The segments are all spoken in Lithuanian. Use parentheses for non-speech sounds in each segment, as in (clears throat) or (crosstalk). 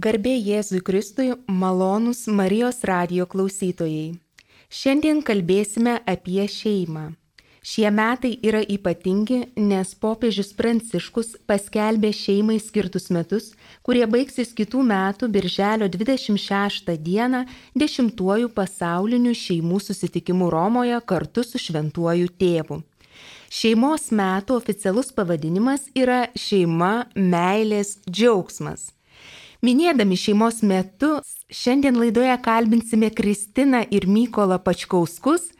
Garbė Jėzui Kristui, malonūs Marijos radio klausytojai. Šiandien kalbėsime apie šeimą. Šie metai yra ypatingi, nes popiežius Pranciškus paskelbė šeimai skirtus metus, kurie baigsis kitų metų birželio 26 dieną dešimtuoju pasauliniu šeimų susitikimu Romoje kartu su šventuoju tėvu. Šeimos metų oficialus pavadinimas yra šeima, meilės, džiaugsmas. Minėdami šeimos metus, šiandien laidoje kalbinsime Kristiną ir Mykolą Pačkauskus,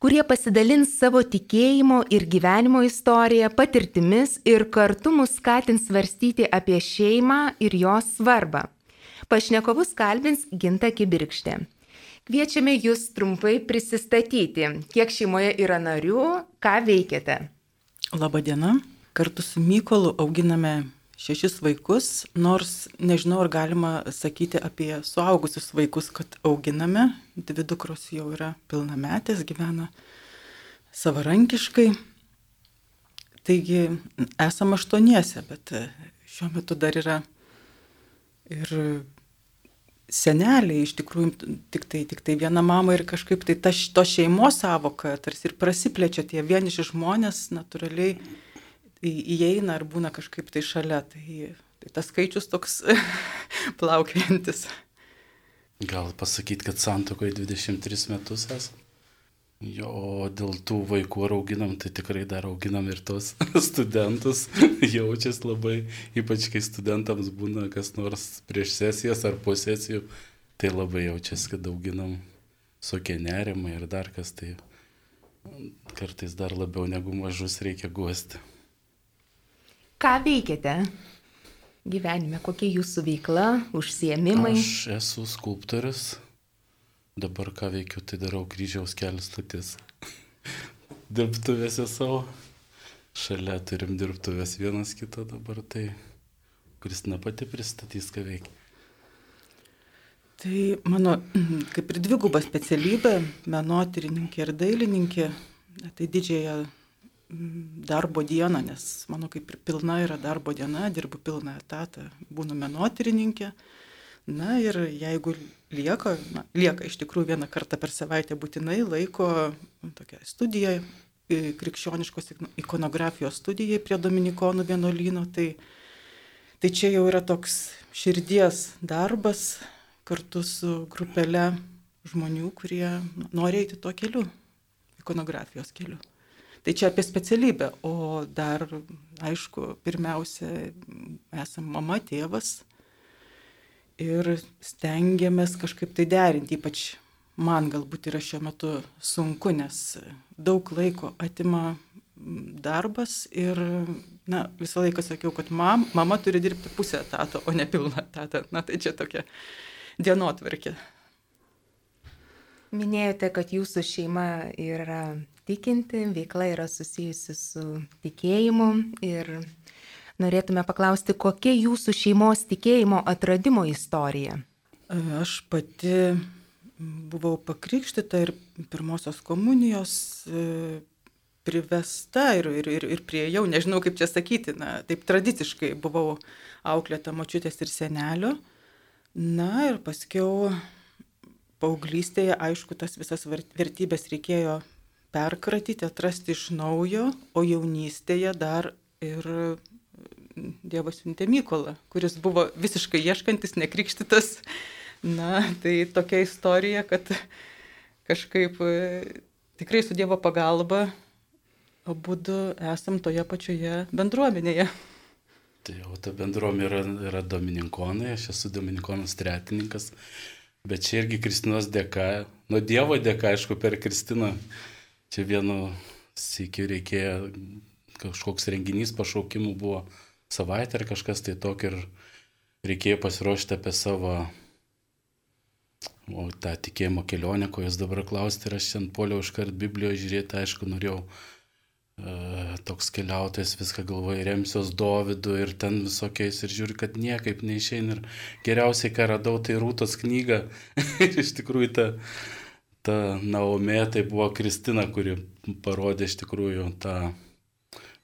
kurie pasidalins savo tikėjimo ir gyvenimo istoriją, patirtimis ir kartu mus skatins svarstyti apie šeimą ir jos svarbą. Pašnekovus kalbins Ginta Kibirkštė. Kviečiame jūs trumpai prisistatyti, kiek šeimoje yra narių, ką veikiate. Labadiena, kartu su Mykolu auginame šešis vaikus, nors nežinau, ar galima sakyti apie suaugusius vaikus, kad auginame. Dvi dukros jau yra pilnametės, gyvena savarankiškai. Taigi esame aštuoniese, bet šiuo metu dar yra ir seneliai, iš tikrųjų tik tai, tik tai viena mama ir kažkaip tai ta, to šeimos savoka tarsi ir prasiplečia tie vieniši žmonės natūraliai įeina ar būna kažkaip tai šalia. Tai, tai tas skaičius toks (laughs) plaukiantis. Gal pasakyti, kad santokoje 23 metus esame? Jo, o dėl tų vaikų ar auginam, tai tikrai dar auginam ir tos (laughs) studentus. (laughs) Jaučias labai, ypač kai studentams būna kas nors prieš sesijas ar po sesijų, tai labai jaučiasi, kad auginam sokie nerimai ir dar kas tai kartais dar labiau negu mažus reikia guosti. Ką veikiate gyvenime, kokia jūsų veikla, užsiemimai? Aš esu skulptorius, dabar ką veikiu, tai darau kryžiaus kelių stotis. (laughs) Dirbtuvėse savo, šalia turim dirbtuvės vienas kitą dabar, tai Kristina pati pristatys, ką veikia. Tai mano kaip ir dviguba specialybė - menotyrininkė ir dailininkė. Tai didžiąją darbo dieną, nes mano kaip ir pilna yra darbo diena, dirbu pilną etatą, būnu menotyrininkė. Na ir jeigu lieka, na, lieka iš tikrųjų vieną kartą per savaitę būtinai laiko tokia studija, krikščioniškos ikonografijos studijai prie Dominikonų vienuolyno, tai, tai čia jau yra toks širdies darbas kartu su grupelė žmonių, kurie nori eiti tuo keliu, ikonografijos keliu. Tai čia apie specialybę, o dar, aišku, pirmiausia, esam mama, tėvas ir stengiamės kažkaip tai derinti, ypač man galbūt yra šiuo metu sunku, nes daug laiko atima darbas ir, na, visą laiką sakiau, kad mam, mama turi dirbti pusę etato, o ne pilną etatą. Na, tai čia tokia dienotvarkė. Minėjote, kad jūsų šeima yra tikinti, veikla yra susijusi su tikėjimu ir norėtume paklausti, kokia jūsų šeimos tikėjimo atradimo istorija? Aš pati buvau pakrikštita ir pirmosios komunijos e, privesta ir, ir, ir, ir priejau, nežinau kaip čia sakyti, na, taip tradiciškai buvau auklėta močiutės ir senelio. Na ir paskiau paauglystėje, aišku, tas visas vertybės reikėjo perkratyti, atrasti iš naujo, o jaunystėje dar ir Dievas siuntė Mykolą, kuris buvo visiškai ieškantis, nekrikštytas. Na, tai tokia istorija, kad kažkaip e, tikrai su Dievo pagalba abu esam toje pačioje bendruomenėje. Tai jau ta bendruomenė yra, yra Domininkonai, aš esu Dominikonas tretininkas, bet čia irgi Kristinos dėka, nuo Dievo dėka, aišku, per Kristiną Čia vienu sėkiu reikėjo, kažkoks renginys pašaukimų buvo savaitę ar kažkas tai tokio ir reikėjo pasiruošti apie savo o, tą tikėjimo kelionę, ko jūs dabar klausite, ir aš ten poliau iškart Biblijoje žiūrėti, aišku, norėjau e, toks keliautojas viską galvoja, remsiuos Dovydu ir ten visokiais ir žiūri, kad niekaip neišeina. Ir geriausiai, ką radau, tai Rūtos knyga. (laughs) Ir iš tikrųjų ta ta Naomė tai buvo Kristina, kuri parodė iš tikrųjų tą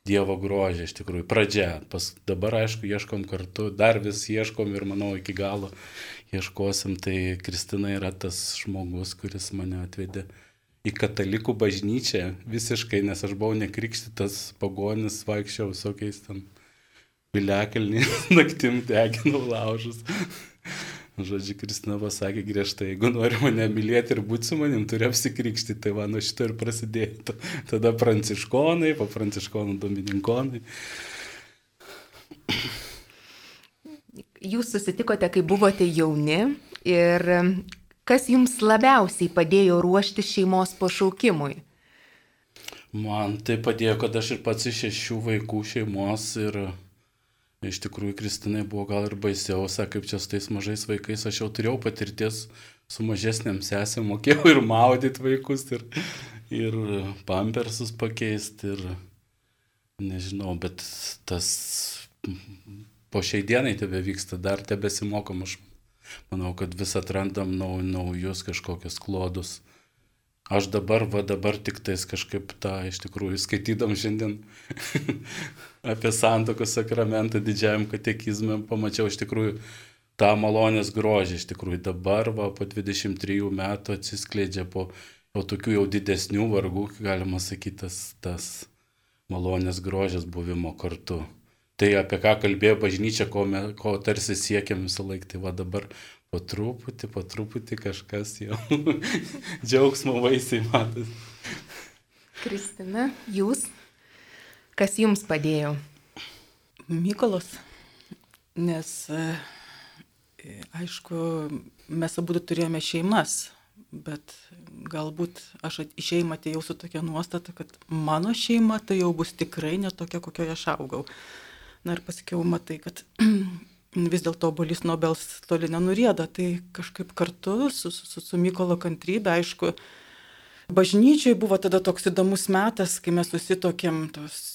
Dievo grožį, iš tikrųjų, pradžia. Pas, dabar, aišku, ieškom kartu, dar vis ieškom ir manau iki galo ieškosim. Tai Kristina yra tas žmogus, kuris mane atvedė į katalikų bažnyčią visiškai, nes aš buvau nekrikštytas pagonis, vaikščiau visokiais ten piliakalniais, (laughs) naktim deginau laužus. Žodžiu, Kristina pasakė griežtai, jeigu nori mane mylėti ir būti su manim, turi apsikrikšti, tai va, nuo šito ir prasidėjo. Tada pranciškonai, po pranciškonų domininkonai. Jūs susitikote, kai buvote jauni ir kas jums labiausiai padėjo ruošti šeimos pašaukimui? Man tai padėjo, kad aš ir pats iš šešių vaikų šeimos ir Iš tikrųjų, Kristinai buvo gal ir baisiau, sakė, kaip čia su tais mažais vaikais, aš jau turėjau patirties su mažesniam sesėm, mokėjau ir maudyti vaikus, ir, ir pampersus pakeisti, ir nežinau, bet tas po šiai dienai tebe vyksta, dar tebesimokom, aš manau, kad vis atrandam nau, naujus kažkokius klodus. Aš dabar, va dabar tik tais kažkaip tą iš tikrųjų skaitydam šiandien (laughs) apie santokos sakramentą didžiajam katekizmui, pamačiau iš tikrųjų tą malonės grožį. Iš tikrųjų dabar, va, po 23 metų atsiskleidžia po jau tokių jau didesnių vargų, galima sakyti, tas, tas malonės grožės buvimo kartu. Tai apie ką kalbėjo bažnyčia, ko, me, ko tarsi siekiam visą laiką, tai va dabar po truputį, po truputį kažkas jau (laughs) džiaugsmo vaisiai matas. Kristina, jūs, kas jums padėjo? Mykolas, nes e, aišku, mes abu turėjome šeimas, bet galbūt aš į šeimą atėjau su tokia nuostata, kad mano šeima tai jau bus tikrai netokia, kokioje aš augau. Na ir pasakiau, matai, kad (clears throat) vis dėlto obolys Nobels toli nenurieda, tai kažkaip kartu su, su, su Mykolo kantrybė, aišku, bažnyčiai buvo tada toks įdomus metas, kai mes susitokėm tos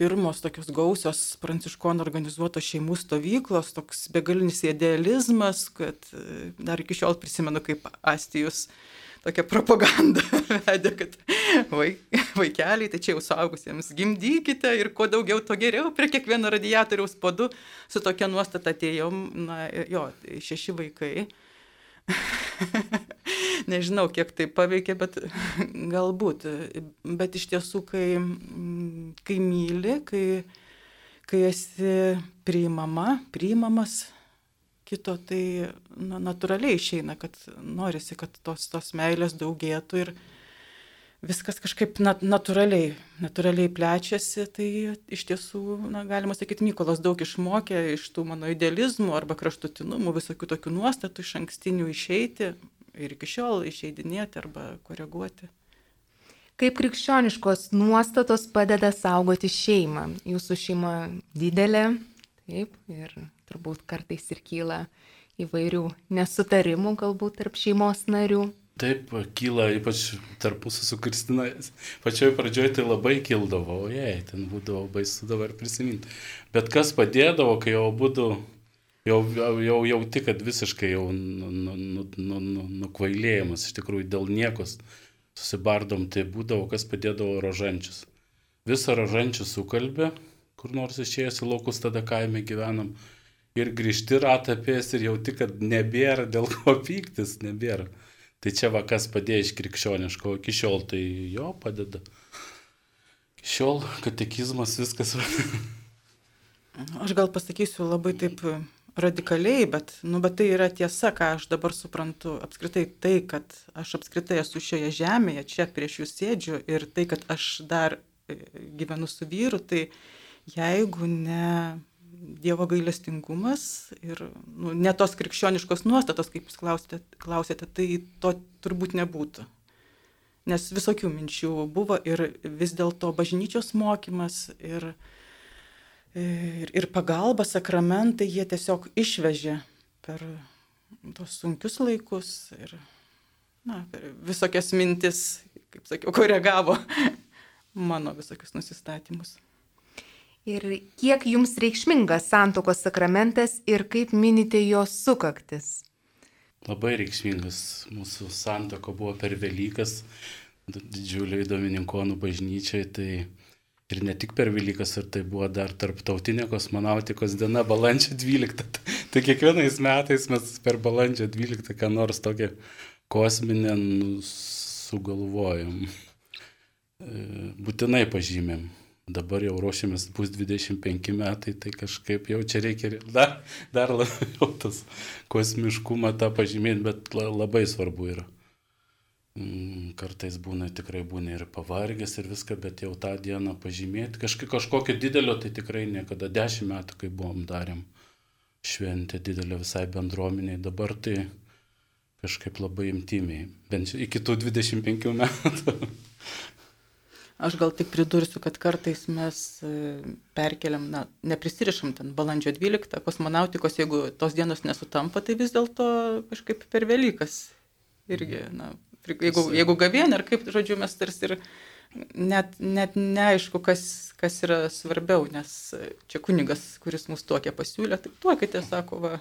pirmos tokios gausios pranciškonų organizuotos šeimų stovyklos, toks begalinis idealizmas, kad dar iki šiol prisimenu, kaip Astijus tokia propaganda (laughs) vedė, kad vaik, vaikeliai, tai čia jau suaugusiems gimdykite ir kuo daugiau, to geriau, prie kiekvieno radiatoriaus podu su tokia nuostata atėjom, na jo, šeši vaikai. (laughs) Nežinau, kiek tai paveikė, bet (laughs) galbūt. Bet iš tiesų, kai, kai myli, kai, kai esi priimama, priimamas, kito, tai na, natūraliai išeina, kad norisi, kad tos, tos meilės daugėtų ir viskas kažkaip nat, natūraliai, natūraliai plečiasi, tai iš tiesų, na, galima sakyti, Mykolas daug išmokė iš tų mano idealizmų arba kraštutinumų, visokių tokių nuostatų iš ankstinių išeiti ir iki šiol išeidinėti arba koreguoti. Kaip krikščioniškos nuostatos padeda saugoti šeimą? Jūsų šeima didelė, taip, ir turbūt kartais ir kyla įvairių nesutarimų galbūt tarp šeimos narių. Taip, kyla ypač tarpusų su Kristina. Pačioj pradžioje tai labai kildavo, jei, ten būdavo baisu dabar prisiminti. Bet kas padėdavo, kai jau būtų, jau, jau, jau jauti, kad visiškai jau nu, nu, nu, nu, nu, nukvailėjimas, iš tikrųjų dėl niekos susibardom, tai būdavo, kas padėdavo rožančius. Visą rožančių sukalbė, kur nors išėjęs į laukus, tada kaime gyvenam ir grįžti ratapės ir jauti, kad nebėra dėl ko pyktis, nebėra. Tai čia va kas padėjo iš krikščioniško, iki šiol tai jo padeda. Iki šiol katekizmas viskas. (laughs) Aš gal pasakysiu labai taip radikaliai, bet, nu, bet tai yra tiesa, ką aš dabar suprantu. Apskritai tai, kad aš apskritai esu šioje žemėje, čia prieš jūs sėdžiu ir tai, kad aš dar e, gyvenu su vyru, tai jeigu ne Dievo gailestingumas ir nu, ne tos krikščioniškos nuostatos, kaip jūs klausėte, klausėte, tai to turbūt nebūtų. Nes visokių minčių buvo ir vis dėlto bažnyčios mokymas ir, ir, ir pagalba, sakramentai, jie tiesiog išvežė per tos sunkius laikus ir na, visokias mintis, kaip sakiau, koregavo (laughs) mano visokius nusistatymus. Ir kiek jums reikšmingas santokos sakramentas ir kaip minite jos sukaktis? Labai reikšmingas. Mūsų santoko buvo per Velykas, didžiuliai Domininkonų bažnyčiai, tai Ir ne tik per Velykas, ir tai buvo dar tarptautinė kosmonautikos diena, balandžio 12. (laughs) Tai kiekvienais metais mes per balandžio 12 ką nors tokią kosminę nu, sugalvojom. E, būtinai pažymėm. Dabar jau ruošiamės bus 25 metai, tai kažkaip jau čia reikia dar, dar labiau tas kosmiškumą tą pažymėti, bet labai svarbu yra. Mm, kartais būna tikrai būna ir pavargęs ir viską, bet jau tą dieną pažymėti. Kažkai, kažkokio didelio tai tikrai niekada. Dešimt metų, kai buvom darėm šventę didelę visai bendruomeniai, dabar tai kažkaip labai imtimiai. Bent iki tų 25 metų. (laughs) Aš gal tik pridursiu, kad kartais mes e, perkeliam, na, neprisirišam ten balandžio 12 kosmonautikos, jeigu tos dienos nesutampa, tai vis dėlto kažkaip per Velykas irgi, na, jeigu, jeigu gavienė ar kaip, žodžiu, mes tarsi ir net, net neaišku, kas, kas yra svarbiau, nes čia kunigas, kuris mus tokia pasiūlė, tai tuokite, sako, va,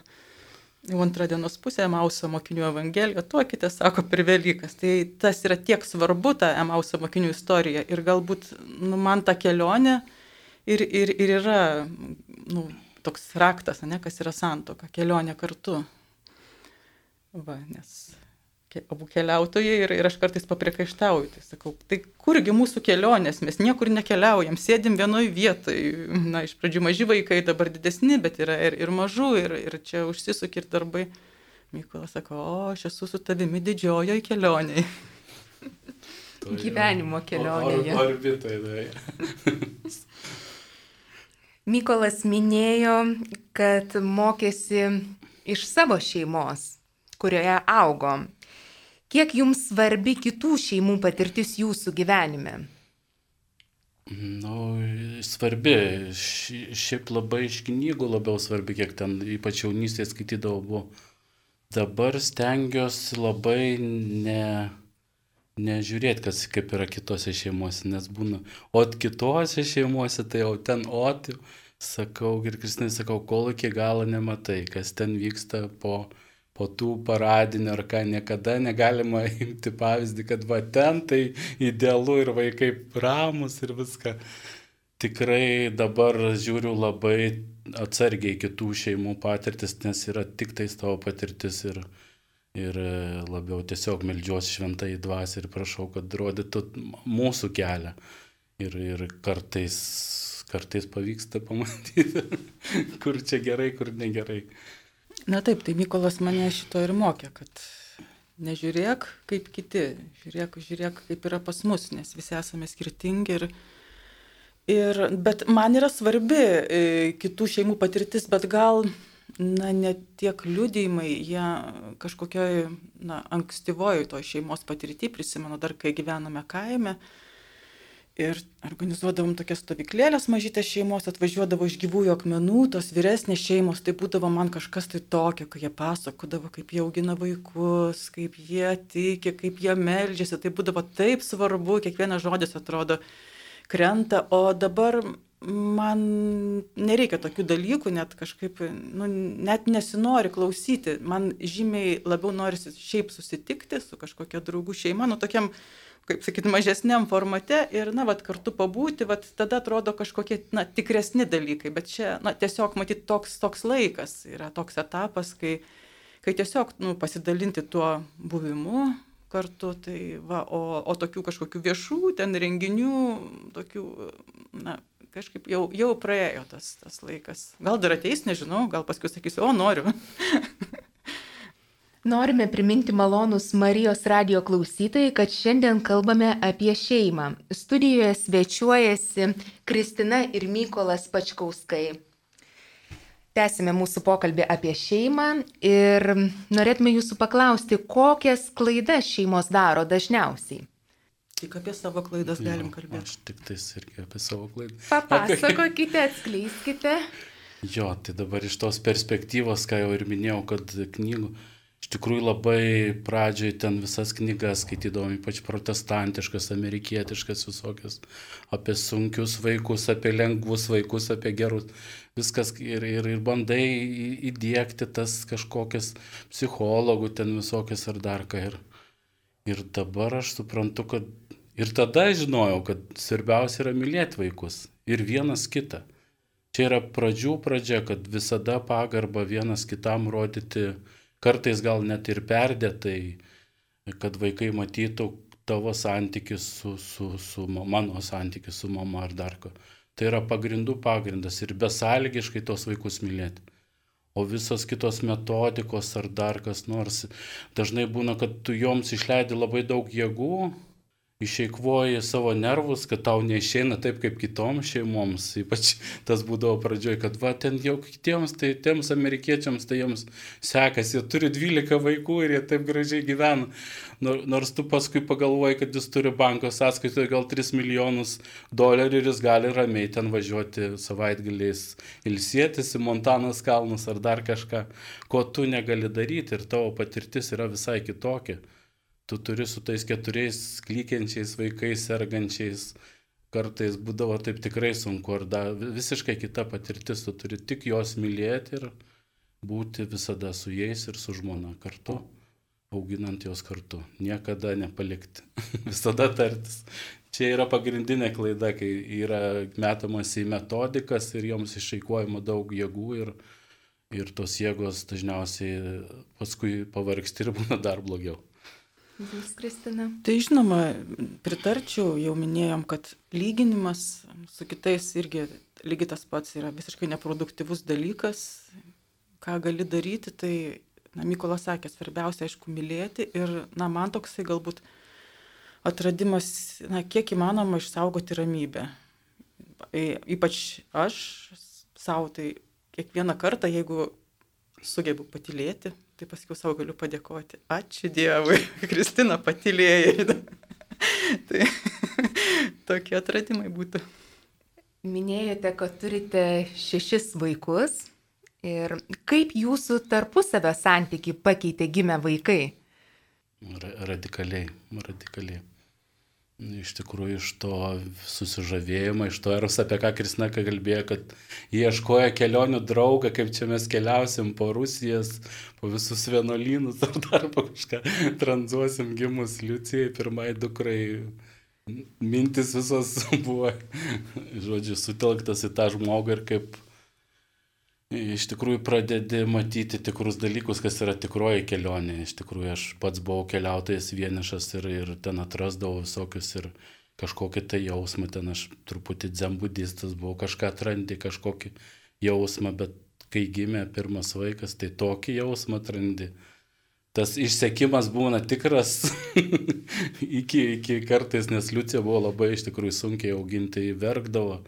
jau antrą dienos pusę Emauso mokinių Evangelija, tuokite, sako, per Velykas. Tai tas yra tiek svarbu, ta Emauso mokinių istorija ir galbūt nu, man ta kelionė ir, ir, ir yra nu, toks raktas, ne, kas yra santoka, kelionė kartu. Va, nes abu keliautojai ir, ir aš kartais papriekaištauju. Tai sakau, tai kurgi mūsų kelionės, mes niekur nekeliaujam, sėdim vienoj vietoj. Na, iš pradžių maži vaikai, dabar didesni, bet yra ir, ir mažų, ir, ir čia užsisuk ir darbai. Mykolas sako, o aš esu su tavimi didžiojoj kelioniai. Gyvenimo kelionėje. Or, orbitai, tai. Mykolas minėjo, kad mokėsi iš savo šeimos, kurioje augo. Kiek jums svarbi kitų šeimų patirtis jūsų gyvenime? Nu, svarbi, šiaip labai iš knygų labiau svarbi, kiek ten ypač jaunystėje skaitydavau. Buvo. Dabar stengiuosi labai ne, nežiūrėti, kas kaip yra kitose šeimose, nes būna, o kitose šeimose tai jau ten oti, sakau, ir Kristinai sakau, kol iki galo nematai, kas ten vyksta po po tų paradinių ar ką niekada negalima (laughs) imti pavyzdį, kad va ten tai idealu ir vaikai ramus ir viską. Tikrai dabar žiūriu labai atsargiai kitų šeimų patirtis, nes yra tik tais tavo patirtis ir, ir labiau tiesiog melžiuosi šventai dvasiai ir prašau, kad rodytų mūsų kelią. Ir, ir kartais, kartais pavyksta pamatyti, (laughs) kur čia gerai, kur negerai. Na taip, tai Mykolas mane šito ir mokė, kad nežiūrėk kaip kiti, žiūrėk, žiūrėk kaip yra pas mus, nes visi esame skirtingi. Ir, ir, bet man yra svarbi e, kitų šeimų patirtis, bet gal na, ne tiek liudijimai, jie kažkokioj na, ankstyvojoj to šeimos patirtį, prisimenu dar, kai gyvenome kaime. Ir organizuodavom tokias stovyklėlės mažytės šeimos, atvažiuodavo iš gyvųjų akmenų, tos vyresnės šeimos, tai būdavo man kažkas tai tokio, kai jie pasakodavo, kaip jie augina vaikus, kaip jie tiki, kaip jie melžiasi, tai būdavo taip svarbu, kiekvienas žodis atrodo krenta, o dabar man nereikia tokių dalykų, net kažkaip, nu, net nesinori klausyti, man žymiai labiau norisi šiaip susitikti su kažkokia draugų šeima, nu tokiam kaip sakyti, mažesniam formate ir, na, vat, kartu pabūti, vat, tada atrodo kažkokie, na, tikresni dalykai, bet čia, na, tiesiog, matyt, toks, toks laikas yra toks etapas, kai, kai tiesiog, nu, pasidalinti tuo buvimu kartu, tai, va, o, o tokių kažkokių viešų ten renginių, tokių, na, kažkaip jau, jau praėjo tas, tas laikas. Gal dar ateis, nežinau, gal paskui sakysiu, o noriu. (laughs) Norime priminti malonus Marijos radio klausytojai, kad šiandien kalbame apie šeimą. Studijoje svečiuojasi Kristina ir Mykolas Pačkauskai. Tęsime mūsų pokalbį apie šeimą ir norėtume jūsų paklausti, kokias klaidas šeimos daro dažniausiai. Tik apie savo klaidas jo, galim kalbėti. Aš tik tais irgi apie savo klaidas. Papasakokite, atskleiskite. Jo, tai dabar iš tos perspektyvos, ką jau ir minėjau, kad knygų Iš tikrųjų labai pradžioj ten visas knygas skaitydavom, ypač protestantiškas, amerikietiškas visokias, apie sunkius vaikus, apie lengvus vaikus, apie gerus. Viskas ir, ir, ir bandai įdėkti tas kažkokias psichologų ten visokias ar dar ką. Ir, ir dabar aš suprantu, kad Ir tada žinojau, kad svarbiausia yra mylėti vaikus ir vienas kitą. Čia yra pradžių pradžia, kad visada pagarbą vienas kitam rodyti, kartais gal net ir perdėtai, kad vaikai matytų tavo santykis su, su, su mano santykis su mama ar dar ko. Tai yra pagrindų pagrindas ir besąlygiškai tos vaikus mylėti. O visos kitos metodikos ar dar kas nors, dažnai būna, kad tu joms išleidi labai daug jėgų, išeikvoji savo nervus, kad tau neišeina taip kaip kitoms šeimoms. Ypač tas būdavo pradžioj, kad va ten jau kitiems, tai tiems amerikiečiams, tai jiems sekasi, jie turi 12 vaikų ir jie taip gražiai gyvena. Nors tu paskui pagalvoji, kad jis turi banko sąskaitoje gal 3 milijonus dolerių ir jis gali ramiai ten važiuoti savaitgaliais ilsėtis į Montanos kalnus ar dar kažką, ko tu negali daryti ir tavo patirtis yra visai kitokia tu turi su tais keturiais klykiančiais vaikais, sergančiais, kartais būdavo taip tikrai sunku, ar da, visiškai kita patirtis, tu turi tik juos mylėti ir būti visada su jais ir su žmona kartu, auginant juos kartu, niekada nepalikti, (laughs) visada tartis. Čia yra pagrindinė klaida, kai yra metamas į metodikas ir joms išeikuojama daug jėgų ir, ir tos jėgos dažniausiai paskui pavargsti ir (laughs) būna dar blogiau. Jūs, Kristina? Tai žinoma, pritarčiau, jau minėjom, kad lyginimas su kitais irgi lygiai tas pats yra visiškai neproduktyvus dalykas. Ką gali daryti, tai, na, Mykolas sakė, svarbiausia, aišku, mylėti ir, na, man toksai galbūt atradimas, na, kiek įmanoma išsaugoti ramybę. Ypač aš savo, tai kiekvieną kartą, jeigu sugebu patilėti, Tai paskui savo galiu padėkoti. Ačiū Dievui, (laughs) Kristina patilėjai. (laughs) tai (laughs) tokie atradimai būtų. Minėjote, kad turite šešis vaikus. Ir kaip jūsų tarpusavio santyki pakeitė gimę vaikai? Radikaliai, radikaliai iš tikrųjų iš to susižavėjimo, iš to eros, apie ką Kristina kalbėjo, kad ieškoja kelionių draugą, kaip čia mes keliausim po Rusijas, po visus vienuolynus (laughs) ar dar po kažką, tranzuosim gimus Liucijai, pirmai dukrai. Mintis visos (laughs) buvo, žodžiu, sutelktas į tą žmogų ir kaip iš tikrųjų pradedi matyti tikrus dalykus, kas yra tikroji kelionė. Iš tikrųjų, aš pats buvau keliautojas vienišas ir, ir ten atrasdavau visokius ir kažkokį tai jausmą, ten aš truputį dzembudistas buvau, kažką atrandi, kažkokį jausmą, bet kai gimė pirmas vaikas, tai tokį jausmą atrandi tas išsekimas būna tikras. (laughs) Iki, iki kartais, nes Liucija buvo labai iš tikrųjų sunkiai auginti, verkdavo,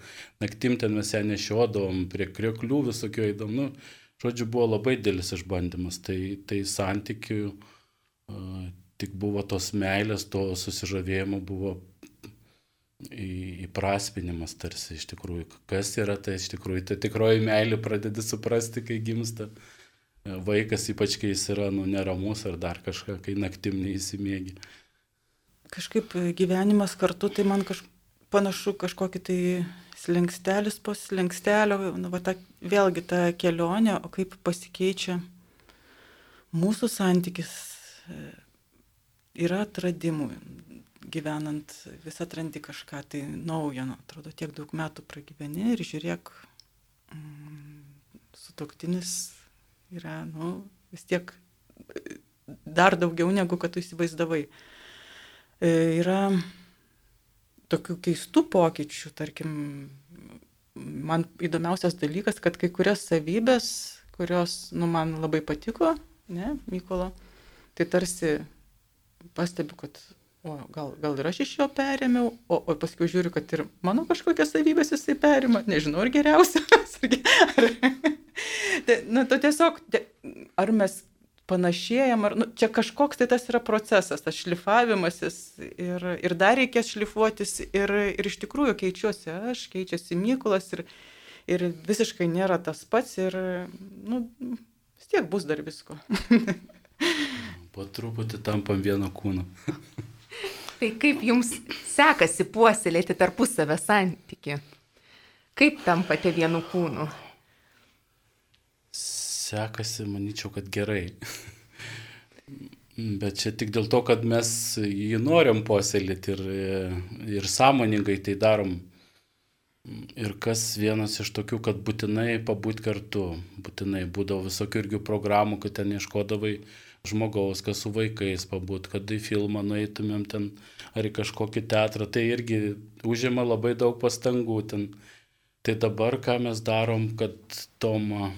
naktim ten mes ją nešiodavom, prie krioklių visokio įdomu, nu, žodžiu, buvo labai dėlis išbandymas, tai, tai santykių uh, tik buvo tos meilės, to susižavėjimo buvo įprasminimas tarsi iš tikrųjų, kas yra tai iš tikrųjų, tai tikroji meilė pradedi suprasti, kai gimsta. Uh, vaikas, ypač kai jis yra nu, neramus ar dar kažką, kai naktim neįsimėgi. Kažkaip gyvenimas kartu, tai man kaž... panašu kažkokį tai slengstelis po slengstelio, nu, va, ta, vėlgi ta kelionė, o kaip pasikeičia mūsų santykis, e, yra atradimų. Gyvenant vis atrandi kažką tai naujo, nu, atrodo, tiek daug metų pragyveni ir žiūrėk, mm, sutoktinis yra, nu, vis tiek dar daugiau negu kad tu įsivaizdavai. E, yra tokių keistų pokyčių, tarkim, man įdomiausias dalykas, kad kai kurias savybės, kurios, nu, man labai patiko, ne, Mykolo, tai tarsi pastebiu, kad o gal, gal ir aš iš jo perėmiau, o, o paskui žiūriu, kad ir mano kažkokias savybės jisai perima, nežinau, ar geriausias, ar, (laughs) tai, nu, tu tiesiog, ar mes panašėjam, ar nu, čia kažkoks tai tas yra procesas, tas šlifavimasis ir, ir dar reikės šlifuotis ir, ir iš tikrųjų keičiuosi aš, keičiasi Mykolas ir, ir visiškai nėra tas pats ir nu, vis tiek bus dar visko. (laughs) po truputį tampam vieno kūno. (laughs) tai kaip jums sekasi puoselėti tarpusavę santyki? Kaip tampate vienu kūnu? sekasi, manyčiau, kad gerai. Bet čia tik dėl to, kad mes jį norim puoselėti ir, ir sąmoningai tai darom. Ir kas vienas iš tokių, kad būtinai pabūt kartu, būtinai būdavo visokių irgi programų, kad ten ieškodavai žmogaus, kas su vaikais pabūt, kad į filmą nueitumėm ten ar į kažkokį teatrą, tai irgi užima labai daug pastangų ten. Tai dabar ką mes darom, kad Tomą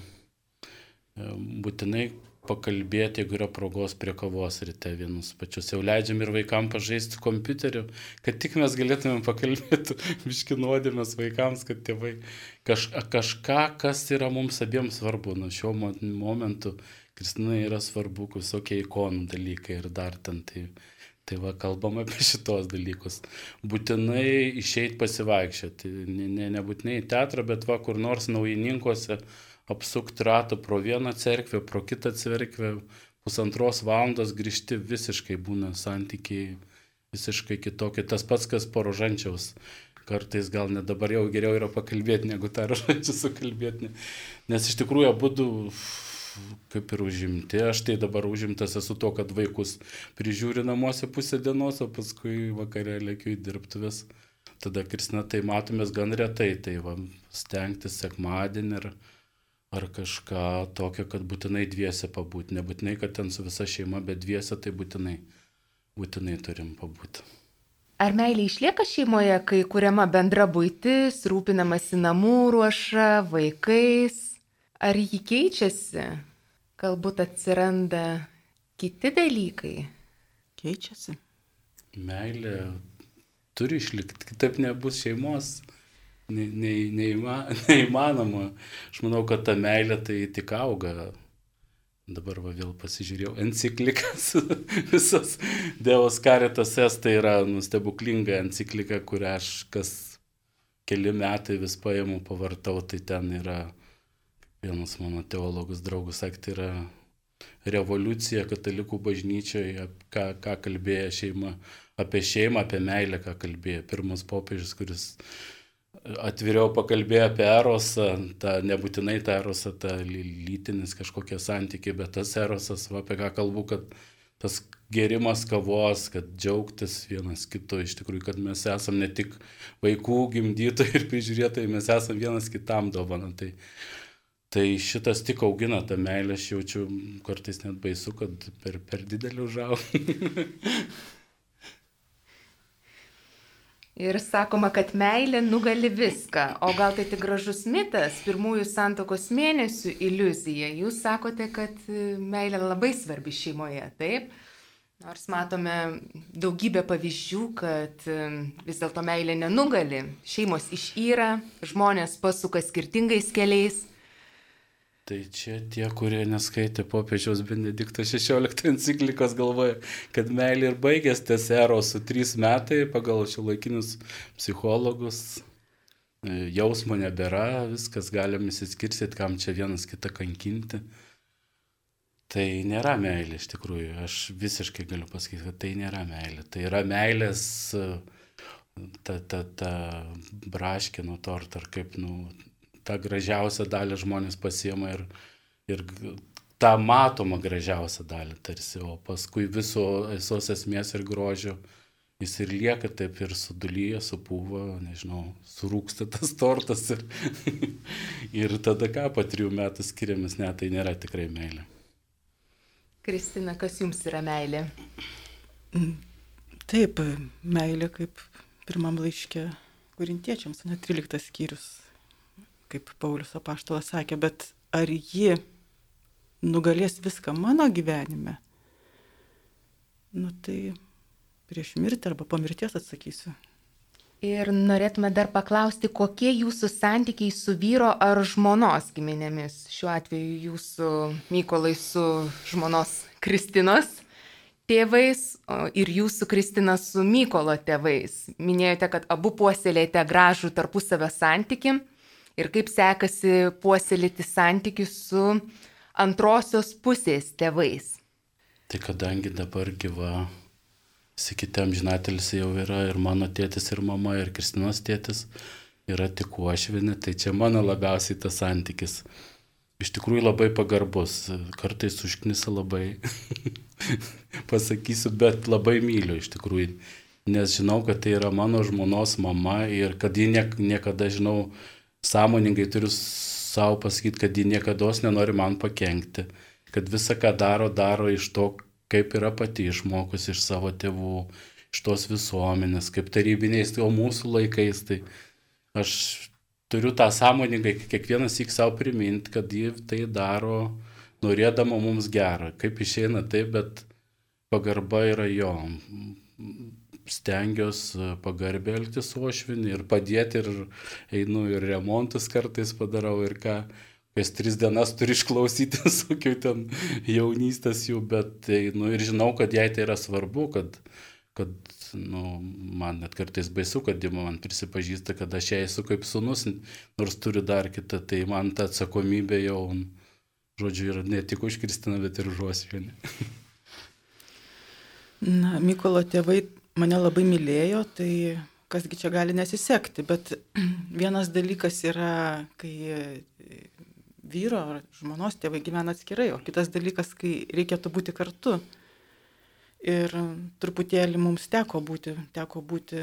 būtinai pakalbėti, jeigu yra progos prie kavos ryte vienus pačius. Jau leidžiam ir vaikam pažaisti kompiuteriu, kad tik mes galėtumėm pakalbėti miškinuodėmės (laughs) vaikams, kad tėvai kaž, kažką, kas yra mums abiems svarbu. Nuo šio momentu Kristinai yra svarbu visokie ikonų dalykai ir dar ten. Tai, tai va, kalbam apie šitos dalykus. Būtinai išeiti pasivaikščioti. Ne, ne, nebūtinai į teatrą, bet va, kur nors naujininkose apsukti ratą pro vieną cerkvę, pro kitą cerkvę, pusantros valandos grįžti visiškai būna santykiai visiškai kitokie. Tas pats, kas porožančiaus. Kartais gal net dabar jau geriau yra pakalbėti, negu tą (laughs) rožančią sukalbėti. Nes iš tikrųjų būdų kaip ir užimti. Aš tai dabar užimtas esu to, kad vaikus prižiūri namuose pusę dienos, o paskui vakarė lėkiu į dirbtuvės. Tada Kristina tai matomės gan retai, tai va, stengtis sekmadienį ir ar kažką tokio, kad būtinai dviese pabūti. Nebūtinai, kad ten su visa šeima, bet dviese tai būtinai, būtinai turim pabūti. Ar meilė išlieka šeimoje, kai kuriama bendra būtis, rūpinamasi namų ruoša, vaikais? Ar jį keičiasi? Galbūt atsiranda kiti dalykai? Keičiasi. Meilė turi išlikti, kitaip nebus šeimos ne, ne, neįma, (laughs) neįmanoma. Aš manau, kad ta meilė tai tik auga. Dabar va vėl pasižiūrėjau, enciklikas (laughs) visas Dievos karitas es tai yra nustebuklinga enciklika, kurią aš kas keli metai vis paimu, pavartau, tai ten yra, vienas mano teologus draugus sakė, tai yra revoliucija katalikų bažnyčioje, ką, ką kalbėjo šeima, apie šeimą, apie meilę, ką kalbėjo pirmas popiežius, kuris atviriau pakalbėjo apie erosą, tą, nebūtinai tą erosą, tą lytinis kažkokie santykiai, bet tas erosas, va, apie ką kalbu, kad tas gerimas kavos, kad džiaugtis vienas kitu, iš tikrųjų, kad mes esame ne tik vaikų gimdytojai ir prižiūrėtojai, mes esame vienas kitam dovana. Tai, tai šitas tik augina tą meilę, aš jaučiu kartais net baisu, kad per, per didelį užaugau. (laughs) Ir sakoma, kad meilė nugali viską. O gal tai tik gražus mitas, pirmųjų santokos mėnesių iliuzija. Jūs sakote, kad e, meilė labai svarbi šeimoje, taip? Nors matome daugybę pavyzdžių, kad e, vis dėlto meilė nenugali. Šeimos išyra, žmonės pasuka skirtingais keliais. Tai čia tie, kurie neskaitė popiežiaus Benedikto 16 enciklikos galvoja, kad meilė ir baigės ties eros su 3 metai pagal šiuolaikinius psichologus. E, jausmo nebėra, viskas galim įsiskirsit, kam čia vienas kitą kankinti. Tai nėra meilė iš tikrųjų. Aš visiškai galiu pasakyti, kad tai nėra meilė. Tai yra meilės e, ta, ta, ta braškino torta ar kaip, nu, tą gražiausią dalį žmonės pasiema ir, ir tą matomą gražiausią dalį tarsi, o paskui viso visos esmės ir grožio jis ir lieka taip ir sudulyje, supūva, nežinau, surūksta tas tortas ir, (laughs) ir tada ką po trijų metų skiriamės, ne, tai nėra tikrai meilė. Kristina, kas jums yra meilė? Taip, meilė kaip pirmam laiškė kurintiečiams, net 13 skyrius kaip Paulius apaštalas sakė, bet ar ji nugalės viską mano gyvenime? Nu tai prieš mirtį arba po mirties atsakysiu. Ir norėtume dar paklausti, kokie jūsų santykiai su vyro ar žmonos giminėmis. Šiuo atveju jūsų Mykolai su žmonos Kristinos tėvais ir jūsų Kristina su Mykolo tėvais. Minėjote, kad abu puoselėjate gražų tarpusavio santyki ir kaip sekasi puoselėti santykius su antrosios pusės tėvais. Tai kadangi dabar gyva, sakytėm, žinatelis jau yra ir mano tėtis, ir mama, ir Kristinos tėtis, yra tik uošvinė, tai čia mano labiausiai tas santykis. Iš tikrųjų labai pagarbus, kartais užknisa labai (laughs) pasakysiu, bet labai myliu iš tikrųjų, nes žinau, kad tai yra mano žmonos mama ir kad ji niek, niekada, žinau, sąmoningai turiu savo pasakyti, kad ji niekada nenori man pakengti, kad visą, ką daro, daro iš to, kaip yra pati išmokusi iš savo tėvų, iš tos visuomenės, kaip tarybiniais, o mūsų laikais, tai aš turiu tą sąmoningai kiekvienas įk savo priminti, kad ji tai daro norėdama mums gerą. Kaip išeina taip, bet pagarba yra jo stengiuosi pagarbiai elgtis su ošvinį ir padėti ir einu ir remontus kartais padarau ir ką. Kas tris dienas turi išklausyti, (laughs) sakiau, ten jaunystės jų, bet einu ir žinau, kad jai tai yra svarbu, kad, kad nu, man net kartais baisu, kad ji man prisipažįsta, kad aš jai esu kaip sunus, nors turiu dar kitą, tai man ta atsakomybė jau, žodžiu, yra ne tik už Kristiną, bet ir už Osvinį. (laughs) Na, Mykolo tėvai mane labai mylėjo, tai kasgi čia gali nesisekti, bet (clears throat) vienas dalykas yra, kai vyro ar žmonos tėvai gyvena atskirai, o kitas dalykas, kai reikėtų būti kartu. Ir truputėlį mums teko būti, teko būti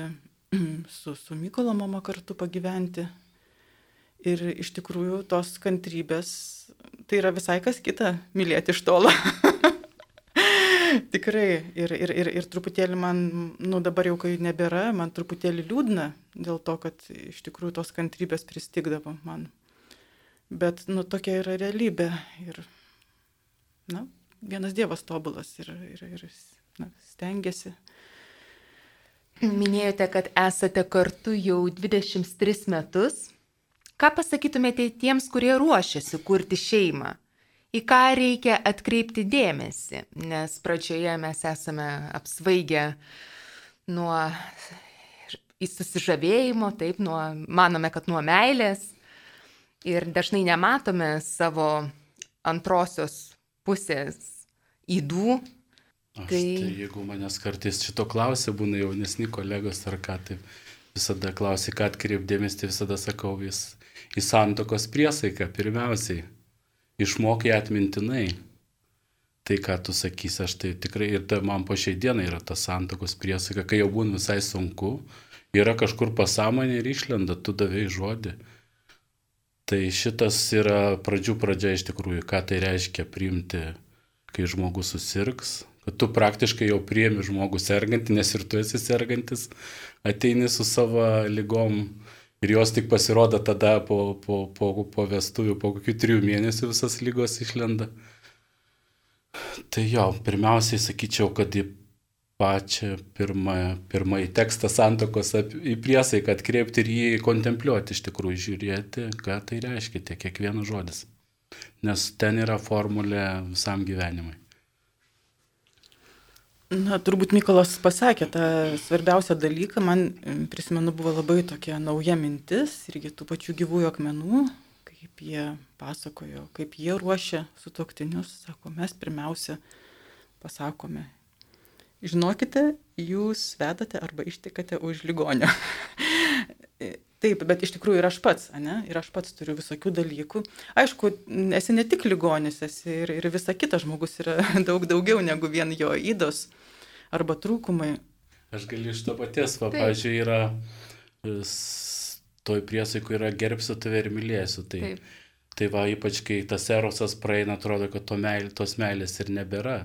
(clears throat) su, su Mykolo mama kartu pagyventi. Ir iš tikrųjų tos kantrybės, tai yra visai kas kita - mylėti iš tolo. (laughs) Tikrai. Ir, ir, ir, ir truputėlį man, nu dabar jau kai nebėra, man truputėlį liūdna dėl to, kad iš tikrųjų tos kantrybės pristigdavo man. Bet, nu, tokia yra realybė. Ir, na, vienas Dievas tobulas ir, ir, ir na, stengiasi. Minėjote, kad esate kartu jau 23 metus. Ką pasakytumėte tiems, kurie ruošiasi kurti šeimą? Į ką reikia atkreipti dėmesį, nes pradžioje mes esame apsvaigę nuo susižavėjimo, taip, nuo, manome, kad nuo meilės ir dažnai nematome savo antrosios pusės įdų. Aš tai... tai jeigu manęs kartais šito klausia, būna jaunesni kolegos ar ką, tai visada klausia, ką atkreipdėmės, tai visada sakau vis į santokos priesaiką pirmiausiai išmokai atmintinai. Tai, ką tu sakysi, aš tai tikrai ir ta, man po šiai dienai yra ta santokos priesaika, kai jau būna visai sunku, yra kažkur pasąmonė ir išlenda, tu davėjai žodį. Tai šitas yra pradžių pradžia iš tikrųjų, ką tai reiškia priimti, kai žmogus susirgs, kad tu praktiškai jau priemi žmogų sergantį, nes ir tu esi sergantis, ateini su savo lygom Ir jos tik pasirodo tada po, po, po, po vestuvių, po kokių trijų mėnesių visas lygos išlenda. Tai jo, pirmiausiai sakyčiau, kad į pačią pirmąją, pirmąjį tekstą santokos į priesaiką atkreipti ir jį kontempliuoti, iš tikrųjų žiūrėti, ką tai reiškia tie kiekvienas žodis. Nes ten yra formulė visam gyvenimui. Na, turbūt Mykolas pasakė tą svarbiausią dalyką, man prisimenu buvo labai tokia nauja mintis, irgi tų pačių gyvųjų akmenų, kaip jie pasakojo, kaip jie ruošia sutoktinius, sako, mes pirmiausia pasakome, žinokite, jūs vedate arba ištikate už ligonio. (laughs) Taip, bet iš tikrųjų ir aš pats, ne? Ir aš pats turiu visokių dalykų. Aišku, esi ne tik ligonis, esi ir, ir visa kita žmogus yra (laughs) daug daugiau negu vien jo įdos arba trūkumai. Aš galiu iš to paties, va, pavyzdžiui, yra, toj priesaiku yra gerbsiu tave ir mylėsiu. Tai, Taip. tai va, ypač kai tas erosas praeina, atrodo, kad to meil, tos meilės ir nebėra.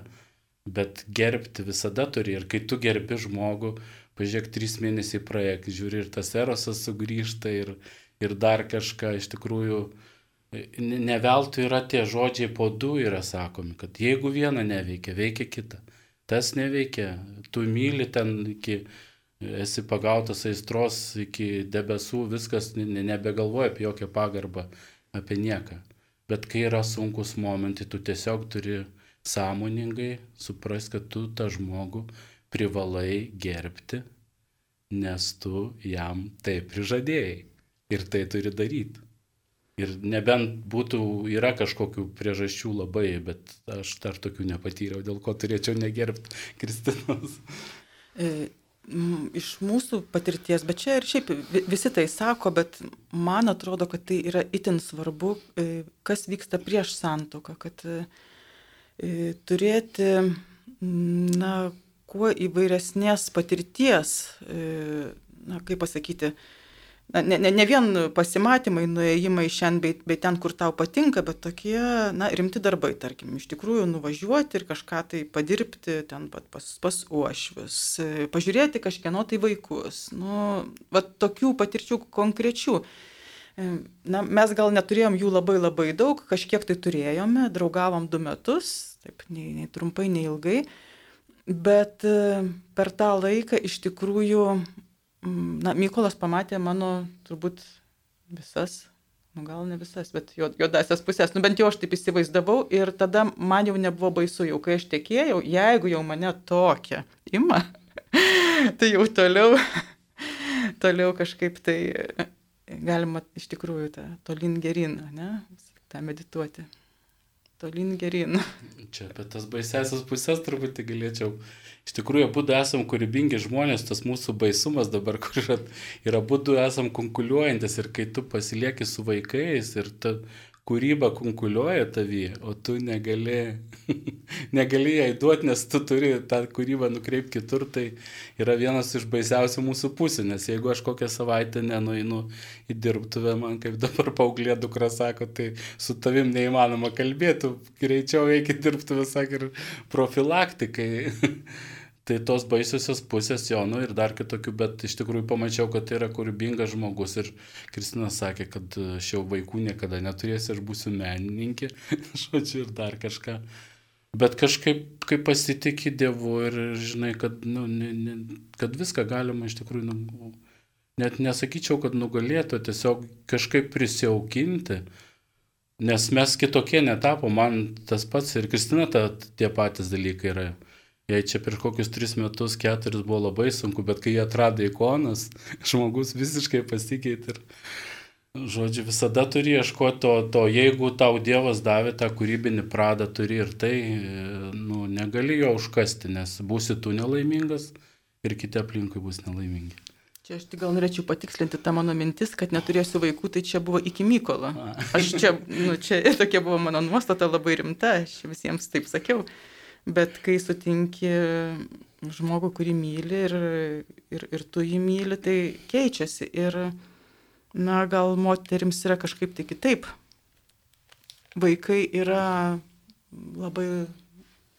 Bet gerbti visada turi ir kai tu gerbi žmogų, pažiūrėk, trys mėnesiai praėjo, žiūri ir tas erosas sugrįžta ir, ir dar kažką iš tikrųjų. Neveltui yra tie žodžiai po du yra sakomi, kad jeigu viena neveikia, veikia kita. Tas neveikia, tu myli ten iki, esi pagautas aistros iki debesų, viskas nebegalvoja apie jokią pagarbą, apie nieką. Bet kai yra sunkus momentai, tu tiesiog turi sąmoningai suprasti, kad tu tą žmogų privalai gerbti, nes tu jam tai prižadėjai ir tai turi daryti. Ir nebent būtų, yra kažkokių priežasčių labai, bet aš dar tokių nepatyriau, dėl ko turėčiau negerbti Kristinos. E, iš mūsų patirties, bet čia ir šiaip visi tai sako, bet man atrodo, kad tai yra itin svarbu, e, kas vyksta prieš santoką, kad e, turėti na, kuo įvairesnės patirties, na, kaip pasakyti, ne, ne, ne vien pasimatymai, nuėjimai šiandien, bei, bei ten, kur tau patinka, bet tokie, na, rimti darbai, tarkim, iš tikrųjų nuvažiuoti ir kažką tai padirbti ten pat pas, pas uošvius, pažiūrėti kažkieno tai vaikus, nu, va tokių patirčių konkrečių. Na, mes gal neturėjom jų labai labai daug, kažkiek tai turėjome, draugavom du metus, taip, nei, nei trumpai, nei ilgai, bet per tą laiką iš tikrųjų na, Mykolas pamatė mano turbūt visas, nu gal ne visas, bet juodasias pusės, nu bent jau aš taip įsivaizdavau ir tada man jau nebuvo baisu, jau kai aš tekėjau, jeigu jau mane tokia ima, (laughs) tai jau toliau, (laughs) toliau kažkaip tai galima iš tikrųjų tą tolin gerin, ne, tą medituoti. Tolin gerin. (laughs) Čia apie tas baisesias pusės truputį galėčiau iš tikrųjų abu esam kūrybingi žmonės, tas mūsų baisumas dabar, (laughs) kur yra, ir abu esam konkuliuojantis ir kai tu pasilieki su vaikais ir ta kūryba konkuliuoja tavį, o tu negali, (laughs) negali jai duoti, nes tu turi tą kūrybą nukreipti kitur, tai yra vienas iš baisiausių mūsų pusių, nes jeigu aš kokią savaitę nenueinu į dirbtuvę, man kaip dabar paauglė dukra sako, tai su tavim neįmanoma kalbėti, greičiau eik į dirbtuvę, sakė, ir profilaktikai. (laughs) Tai tos baisiosios pusės jo, nu ir dar kitokių, bet iš tikrųjų pamačiau, kad tai yra kūrybingas žmogus ir Kristina sakė, kad aš jau vaikų niekada neturėsiu, aš būsiu menininkė, (laughs) žodžiu, ir dar kažką. Bet kažkaip, kai pasitikė Dievu ir žinai, kad, nu, ne, ne, kad viską galima iš tikrųjų, nu, net nesakyčiau, kad nugalėtų, tiesiog kažkaip prisiaukinti. Nes mes kitokie netapo, man tas pats ir Kristina ta, tie patys dalykai yra Jei čia prieš kokius tris metus, keturis buvo labai sunku, bet kai jie atrado ikonas, (laughs) žmogus visiškai pasikeitė ir, žodžiu, visada turi ieškoti to, to, jeigu tau Dievas davė tą kūrybinį pradą, turi ir tai, nu, negali jo užkasti, nes būsi tu nelaimingas ir kiti aplinkui bus nelaimingi. Čia aš tik gal norėčiau patikslinti tą mano mintis, kad neturėsiu vaikų, tai čia buvo iki Mykolo. Aš čia, nu, čia tokia buvo mano nuostata labai rimta, aš visiems taip sakiau. Bet kai sutinki žmogų, kurį myli ir, ir, ir tu jį myli, tai keičiasi. Ir, na, gal moterims yra kažkaip tai kitaip. Vaikai yra labai,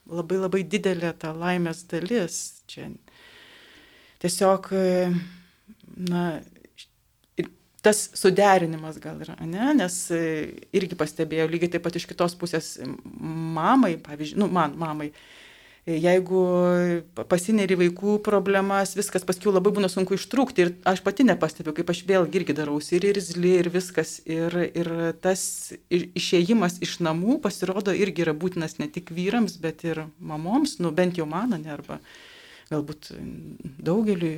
labai, labai didelė ta laimės dalis. Čia tiesiog, na, tas suderinimas gal yra, ne? nes e, irgi pastebėjau lygiai taip pat iš kitos pusės mamai, pavyzdžiui, nu, man, mamai, e, jeigu pasineri vaikų problemas, viskas paskui labai būna sunku ištrūkti ir aš pati nepastebiu, kaip aš vėlgi irgi darausi ir irzli ir viskas. Ir, ir tas išėjimas iš namų pasirodo irgi yra būtinas ne tik vyrams, bet ir mamoms, nu bent jau man, ne arba galbūt daugeliu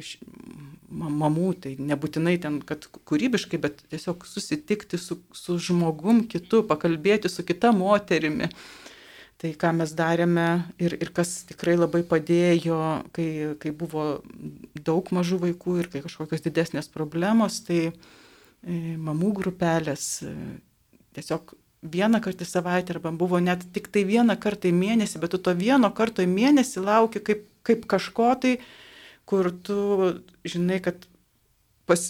mamų, tai nebūtinai ten, kad kūrybiškai, bet tiesiog susitikti su, su žmogum kitu, pakalbėti su kita moterimi. Tai ką mes darėme ir, ir kas tikrai labai padėjo, kai, kai buvo daug mažų vaikų ir kai kažkokios didesnės problemos, tai e, mamų grupelės e, tiesiog vieną kartą į savaitę arba buvo net tik tai vieną kartą į mėnesį, bet tu to vieno karto į mėnesį lauki kaip, kaip kažko tai, kur tu žinai, kad pas,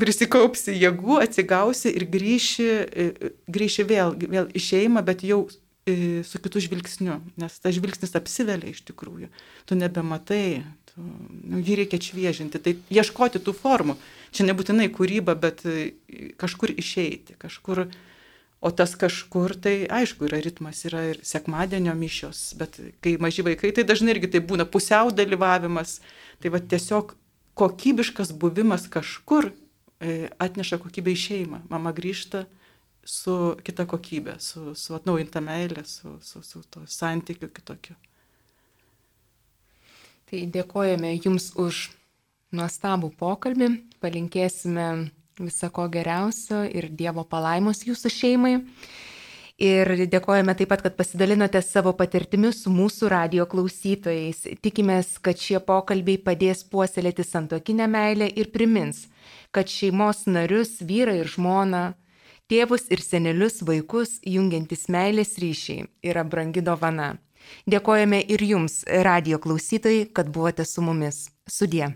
prisikaupsi jėgų, atsigausi ir grįši, e, grįši vėl, vėl į šeimą, bet jau e, su kitu žvilgsniu, nes tas žvilgsnis apsivelia iš tikrųjų. Tu nebematai, tu, nu, jį reikia atšviežinti, tai ieškoti tų formų. Čia nebūtinai kūryba, bet e, kažkur išeiti, kažkur uh, O tas kažkur, tai aišku, yra ritmas, yra ir sekmadienio mišios, bet kai maži vaikai, tai dažnai irgi tai būna pusiau dalyvavimas. Tai va tiesiog kokybiškas buvimas kažkur e, atneša kokybę į šeimą. Mama grįžta su kita kokybė, su, su atnaujinta meilė, su, su, su to santykiu kitokiu. Tai dėkojame Jums už nuostabų pokalbį, palinkėsime Visako geriausio ir Dievo palaimos jūsų šeimai. Ir dėkojame taip pat, kad pasidalinote savo patirtimi su mūsų radio klausytojais. Tikimės, kad šie pokalbiai padės puoselėti santokinę meilę ir primins, kad šeimos narius, vyrą ir žmoną, tėvus ir senelius vaikus jungiantis meilės ryšiai yra brangi dovana. Dėkojame ir jums, radio klausytojai, kad buvote su mumis. Sudie.